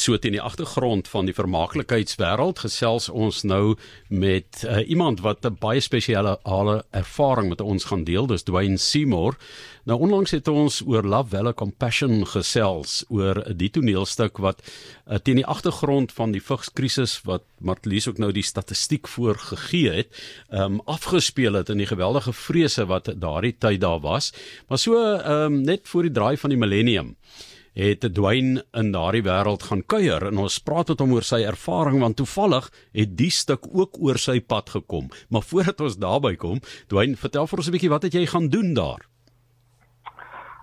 so teen die agtergrond van die vermaaklikheidswêreld gesels ons nou met uh, iemand wat 'n baie spesiale ervaring met ons gaan deel. Dis Dwayne Seymour. Nou onlangs het ons oor Love Valley Compassion gesels oor die toneelstuk wat uh, teen die agtergrond van die vigskrisis wat Martlies ook nou die statistiek voorgegee het, um, afgespeel het in die geweldige vrese wat daardie tyd daar was. Maar so um, net voor die draai van die millennium het Dwayne in daardie wêreld gaan kuier en ons praat met hom oor sy ervaring want toevallig het die stuk ook oor sy pad gekom. Maar voordat ons daarby kom, Dwayne, vertel vir ons 'n bietjie wat het jy gaan doen daar?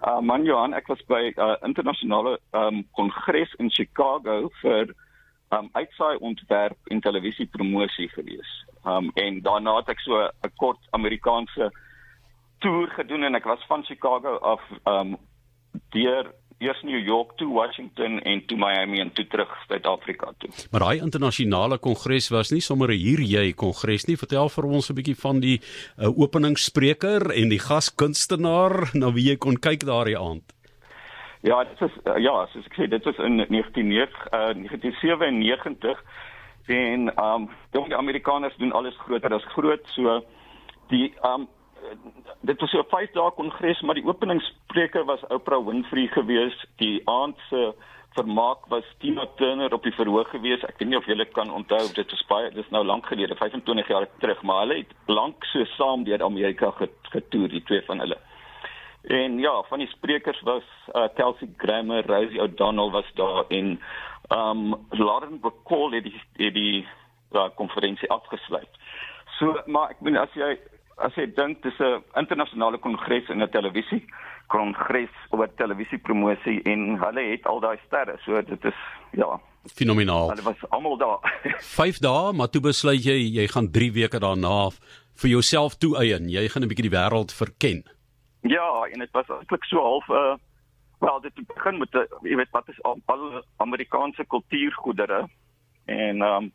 Uh man Johan, ek was by 'n uh, internasionale um kongres in Chicago vir um uitsaai ontwerp en televisiepromosie gewees. Um en daarna het ek so 'n kort Amerikaanse toer gedoen en ek was van Chicago af um deur eers New York toe Washington en toe Miami en toe terug Suid-Afrika toe. Maar daai internasionale kongres was nie sommer hier jy kongres nie. Vertel vir ons 'n bietjie van die uh, openingsspreker en die gaskunstenaar na wie jy kon kyk daardie aand. Ja, dit is uh, ja, soos ek sê, dit was in 1997 uh, 1997 en ehm um, die Amerikaners doen alles groter as groot, so die ehm um, dit was so 'n 5 dae kongres, maar die openingsspreker was Oprah Winfrey geweest. Die aand se vermaak was Tina Turner op die verhoog geweest. Ek weet nie of julle kan onthou, dit was baie dis nou lank gelede, 25 jaar terug, maar hulle het lank so saam deur Amerika getoer, die twee van hulle. En ja, van die sprekers was uh, Kelsey Grammer, Rosie O'Donnell was daar en um Lauren Bacall het die het die uh, konferensie afgesluit. So, maar ek bedoel as jy as jy dink dis 'n internasionale kongres in 'n televisie kongres oor televisiepromosie en hulle het al daai sterre so dit is ja. Fenomenaal. Hulle was almal daar. 5 dae maar toe besluit jy jy gaan 3 weke daarna vir jouself toe eien jy gaan 'n bietjie die wêreld verken. Ja en dit was eintlik so half 'n uh, eh, wel dit begin met 'n jy weet wat is al, al Amerikaanse kultuurgoedere. En ehm um,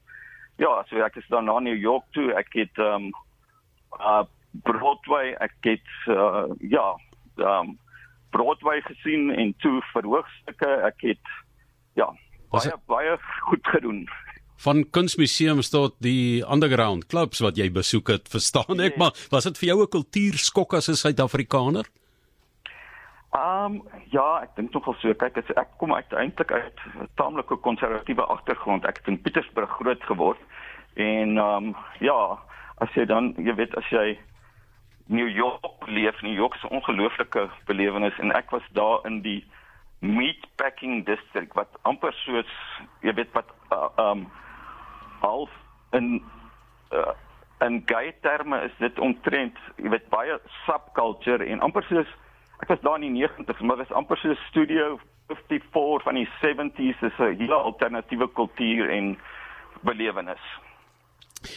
ja so ek is dan na New York toe. Ek het ehm um, uh Broadway ek het uh ja um Broadway gesien en toe verhoogstukke ek het ja baie het, baie goed gedoen van kunsmuseums tot die underground clubs wat jy besoek het verstaan ek nee. maar was dit vir jou 'n kultuurskok as 'n Suid-Afrikaner Um ja, ek dink nogal so. Kyk, ek kom uiteindelik uit 'n taamlike konservatiewe agtergrond. Ek het in Pietersburg groot geword en um ja, as jy dan jy weet as jy New York leef, New York is 'n ongelooflike belewenis en ek was daar in die meatpacking district wat amper soos jy weet wat uh, um half in uh, in gay terme is dit omtrent jy weet baie subculture en amper soos ek was daar in die 90s maar dit is amper soos studio 54 van die 70s is 'n hele alternatiewe kultuur en belewenis.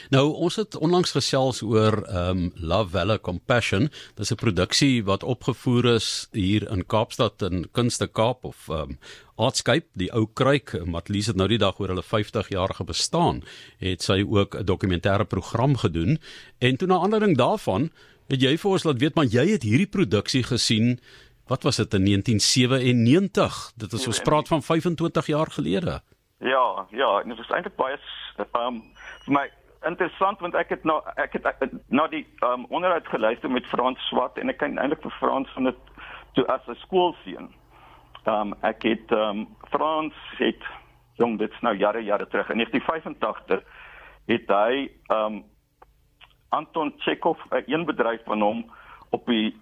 Nou ons het onlangs gesels oor um Love Valley Compassion. Dis 'n produksie wat opgevoer is hier in Kaapstad in Kunste Kaap of um Artscape, die ou kruik. Matlies het nou die dag oor hulle 50 jarige bestaan het sy ook 'n dokumentêre program gedoen en toe na aanleiding daarvan het jy vir ons laat weet maar jy het hierdie produksie gesien. Wat was dit in 1997? Dit is ons praat van 25 jaar gelede. Ja, ja, dit was eintlik baie um vir my interessant want ek het nou ek het na die um, onderhoud geluister met Frans Swart en ek kan eintlik vir Frans van dit toe as 'n skoolseun. Ehm um, ek het ehm um, Frans het jong dit's nou jare jare terug in 1985 het hy ehm um, Anton Chekhov 'n een bedryf van hom op die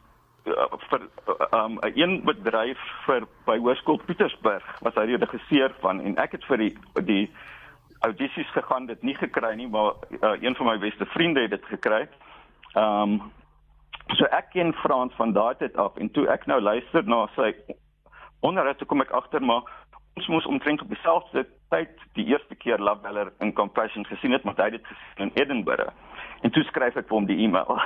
uh, vir ehm um, 'n een bedryf vir by Hoërskool Pietersburg was hy die regisseur van en ek het vir die die audisies gegaan, dit nie gekry nie, maar uh, een van my beste vriende het dit gekry. Ehm um, so ek ken Frans van daardie tyd af en toe ek nou luister na sy onderhoud toe kom ek agter maar ons moes omtrent op dieselfde tyd die eerste keer Love Weller in Compassion gesien het, maar hy het dit gesien in Edinburgh. En toe skryf ek vir hom die e-mail.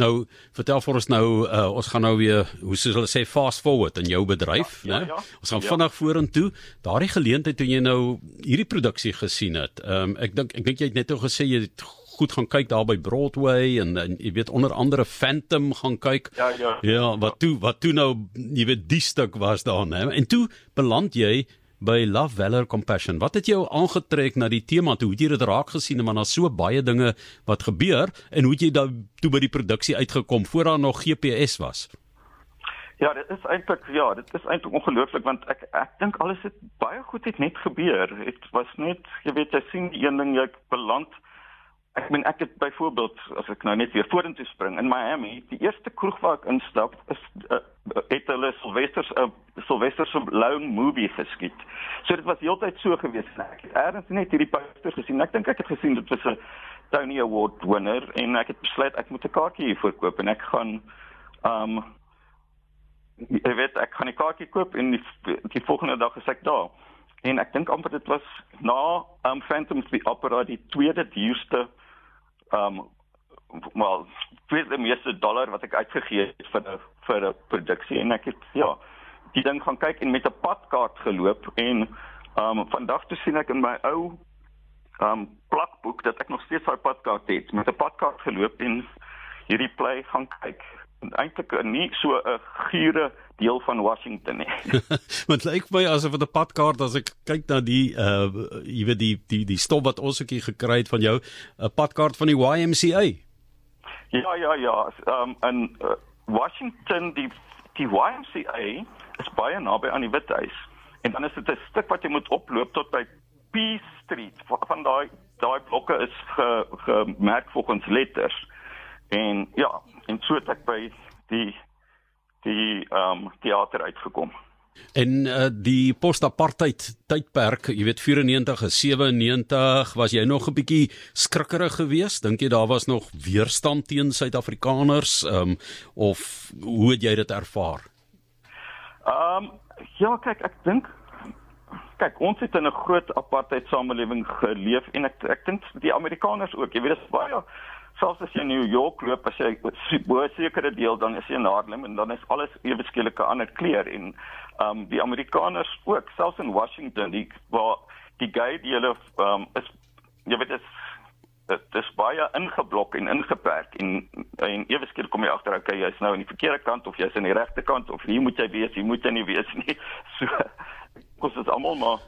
Nou, vertel vir ons nou, uh, ons gaan nou weer, hoe sou hulle sê, fast forward in jou bedryf, ja, né? Ja, ja, ons gaan ja. vinnig vorentoe. Daardie geleentheid toe jy nou hierdie produksie gesien het. Ehm um, ek dink ek dink jy het net nou gesê jy het goed gaan kyk daar by Broadway en, en jy weet onder andere Phantom gaan kyk. Ja, ja. Ja, wat toe wat toe nou jy weet die stuk was daar, né? En toe beland jy by Love Valor Compassion. Wat het jou aangetrek na die tema toe? Hoe het jy dit raak gesien want daar's so baie dinge wat gebeur en hoe het jy dan toe by die produksie uitgekom voor daar nog GPS was? Ja, dit is eintlik ja, dit is eintlik ongelooflik want ek ek dink alles het baie goed het net gebeur. Dit was net, jy weet, jy sien die een ding jy beland ek meen ek het byvoorbeeld as ek nou net weer vorentoe spring in Miami, die eerste kroeg waar ek instap is uh, het hulle Sylvester se uh, Sylvester se Lone Movie geskiet. So dit was heeltyd so gewees en ek het ergens net hierdie poster gesien. Ek dink ek het gesien dit was 'n Tony Award wenner en ek het besluit ek moet 'n kaartjie hiervoor koop en ek gaan um ek weet ek gaan 'n kaartjie koop en die, die volgende dag is ek daar. En ek dink amper dit was na um Phantom of the Opera die tweede duurste um wel vir die meeste dollar wat ek uitgegee het vir 'n vir 'n produksie. En ek het ja die ding gaan kyk en met 'n padkaart geloop en um vandag toe sien ek in my ou um plakboek dat ek nog steeds daai padkaart het. Met 'n padkaart geloop en hierdie play gaan kyk eintlik nie so 'n gure deel van Washington nie. Want lyk my asof dit 'n padkaart as ek kyk na die uh jy weet die die die stof wat ons ookie gekry het van jou 'n padkaart van die YMCA. Ja ja ja, um in uh, Washington die die YMCA is baie naby aan die Withuis. En dan is dit 'n stuk wat jy moet oploop tot by P Street. Van daai daai blokke is gemerk ge volgens letters. En ja, en so het ek by die die ehm um, teater uitgekom. En uh, die post-apartheid tydperk, jy weet 94 en 97, was jy nog 'n bietjie skrikkerig geweest? Dink jy daar was nog weerstand teen Suid-Afrikaners, ehm um, of hoe het jy dit ervaar? Ehm um, ja, kyk, ek dink kyk, ons het in 'n groot apartheid samelewing geleef en ek ek dink die Amerikaners ook. Jy weet dit is baie selfs as jy in New York loop, as jy bo sekere deel dan is jy in Harlem en dan is alles ewe skielik 'n ander kleur en ehm um, die Amerikaners ook, selfs in Washington, die waar die gay die hulle ehm um, is jy weet dit dit is baie ingeblok en ingeperk en en ewe skielik kom jy agter okay jy's nou aan die verkeerde kant of jy's aan die regte kant of hier moet jy wees hier moet jy nie wees nie. So kos dit almal maar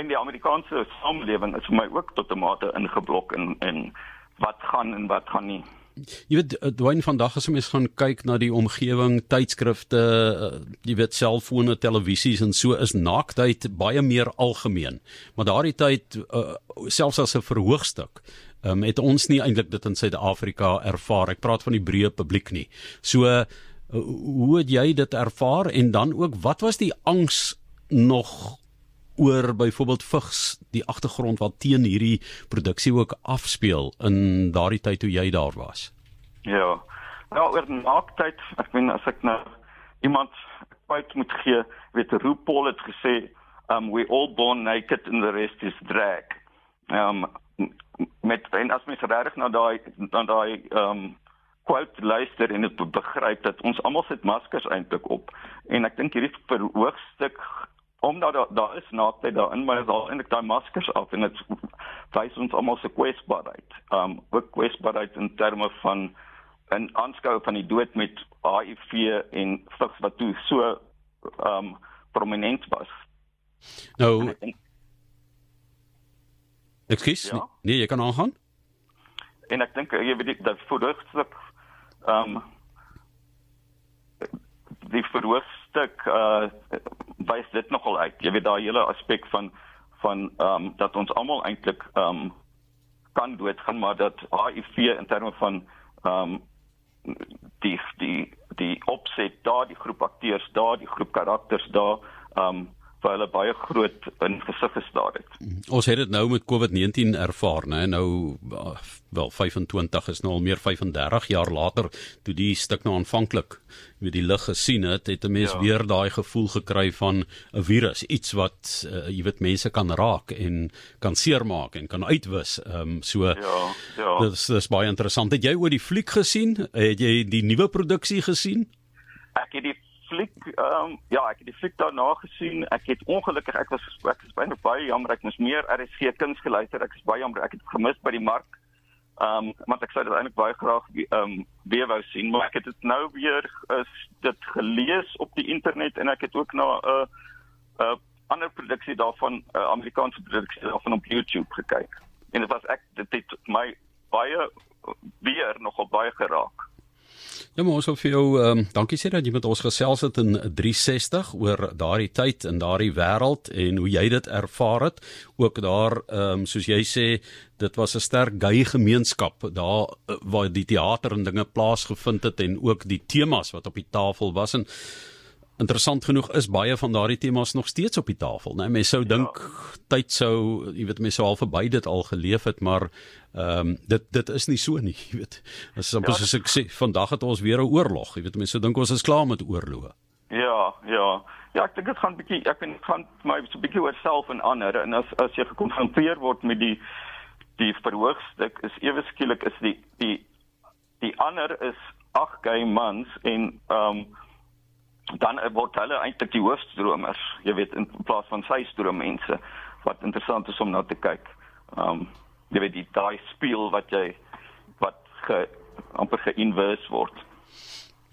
in die Amerikaanse samelewing is vir my ook tot 'n mate ingeblok en en wat gaan en wat gaan nie. Jy weet eh, Dwayne vandag as ons gaan kyk na die omgewing, tydskrifte, eh, jy weet selfone, televisies en so is naaktheid baie meer algemeen. Maar daardie tyd uh, selfs as 'n verhoogstuk um, het ons nie eintlik dit in Suid-Afrika ervaar. Ek praat van die breë publiek nie. So uh, hoe het jy dit ervaar en dan ook wat was die angs nog oor byvoorbeeld vigs die agtergrond wat teen hierdie produksie ook afspeel in daardie tyd toe jy daar was. Ja. Nou oor naaktheid, ek meen as ek nou iemand uit moet gee, weet RuPaul het gesê, um we all born naked and the rest is drag. Um met en as mens regtig na daai na daai um quote luister en dit begryp dat ons almal sit maskers eintlik op en ek dink hierdie verhoogstuk omdat daar daar is naaktheid daarin maar is al eintlik daai maskers af en dit wys ons almal se kwesbaarheid. Um ook kwesbaarheid in terme van 'n aanskou van die dood met HIV en vigs wat toe so um prominent was. Nou Ekskuus? Ja? Nee, jy kan aangaan. En ek dink jy weet dat vooruitsig um die verhoogstuk uh wys dit nogal uit. Jy weet daai hele aspek van van ehm um, dat ons almal eintlik ehm um, kan doodgaan, maar dat HIV in terme van ehm um, die die die opset daar, die groep akteurs daar, die groep karakters daar ehm um, vir hulle baie groot in gesig gestaar het. Ons het dit nou met COVID-19 ervaar, né? Nou wel 25 is nou al meer 35 jaar later toe die stuk nou aanvanklik met die lig gesien het, het 'n mens ja. weer daai gevoel gekry van 'n virus, iets wat uh, jy weet mense kan raak en kan seermaak en kan uitwis. Ehm um, so Ja, ja. Dit is, is baie interessant. Het jy oor die fliek gesien? Het jy die nuwe produksie gesien? Ek het die fliek ehm um, ja, ek het die fliek daarna gesien. Ek het ongelukkig ek was ek is baie baie jammer ek moes meer RSG kuns geluister. Ek is baie jammer ek het gemis by die mark. Ehm um, want ek sou dit eintlik baie graag ehm um, weer wou sien, maar ek het dit nou weer is dit gelees op die internet en ek het ook na 'n uh, 'n uh, ander produksie daarvan 'n uh, Amerikaanse produksie daarvan op YouTube gekyk. En dit was ek dit het my baie weer nogal baie geraak. Ja, maar ons wil vir jou ehm um, dankie sê dat jy met ons gesels het in 360 oor daardie tyd en daardie wêreld en hoe jy dit ervaar het. Ook daar ehm um, soos jy sê, dit was 'n sterk gay gemeenskap daar uh, waar die teater en dinge plaasgevind het en ook die temas wat op die tafel was en interessant genoeg is baie van daardie temas nog steeds op die tafel, né? Nee, mense sou dink ja. tyd sou, jy weet, mense sou al verby dit al geleef het, maar ehm um, dit dit is nie so nie, jy weet. As ja, soos ek sê, vandag het ons weer 'n oorlog, jy weet, mense dink ons is klaar met oorloë. Ja, ja. Ja, ek dink dit gaan bietjie ek vind gaan my so bietjie oor self en ander en as as jy gekonfronteer word met die die verhoogstuk is ewe skielik is die die die ander is ag gay mans en ehm um, dan word hulle eintlik die hoofstromers, jy weet in plaas van sy stroommense wat interessant is om na te kyk. Um jy weet die daai speel wat jy wat ge, amper geïnvers word.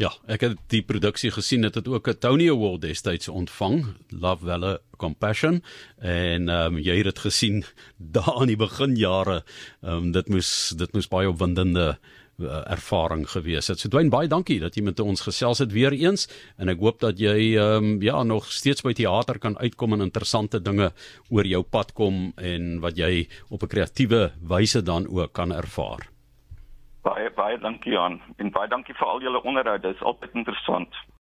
Ja, ek het die produksie gesien, dit het ook 'n Tony Award destyds ontvang, Love Valley Compassion en ehm um, jy het dit gesien daar in die beginjare. Ehm um, dit moes dit moes baie opwindende uh, ervaring gewees het. So Dwayne, baie dankie dat jy met ons gesels het weer eens en ek hoop dat jy ehm um, ja nog steeds by teater kan uitkom en interessante dinge oor jou pad kom en wat jy op 'n kreatiewe wyse dan ook kan ervaar. Baie baie dankie aan en baie dankie vir al julle onderhoude. Dit is altyd interessant.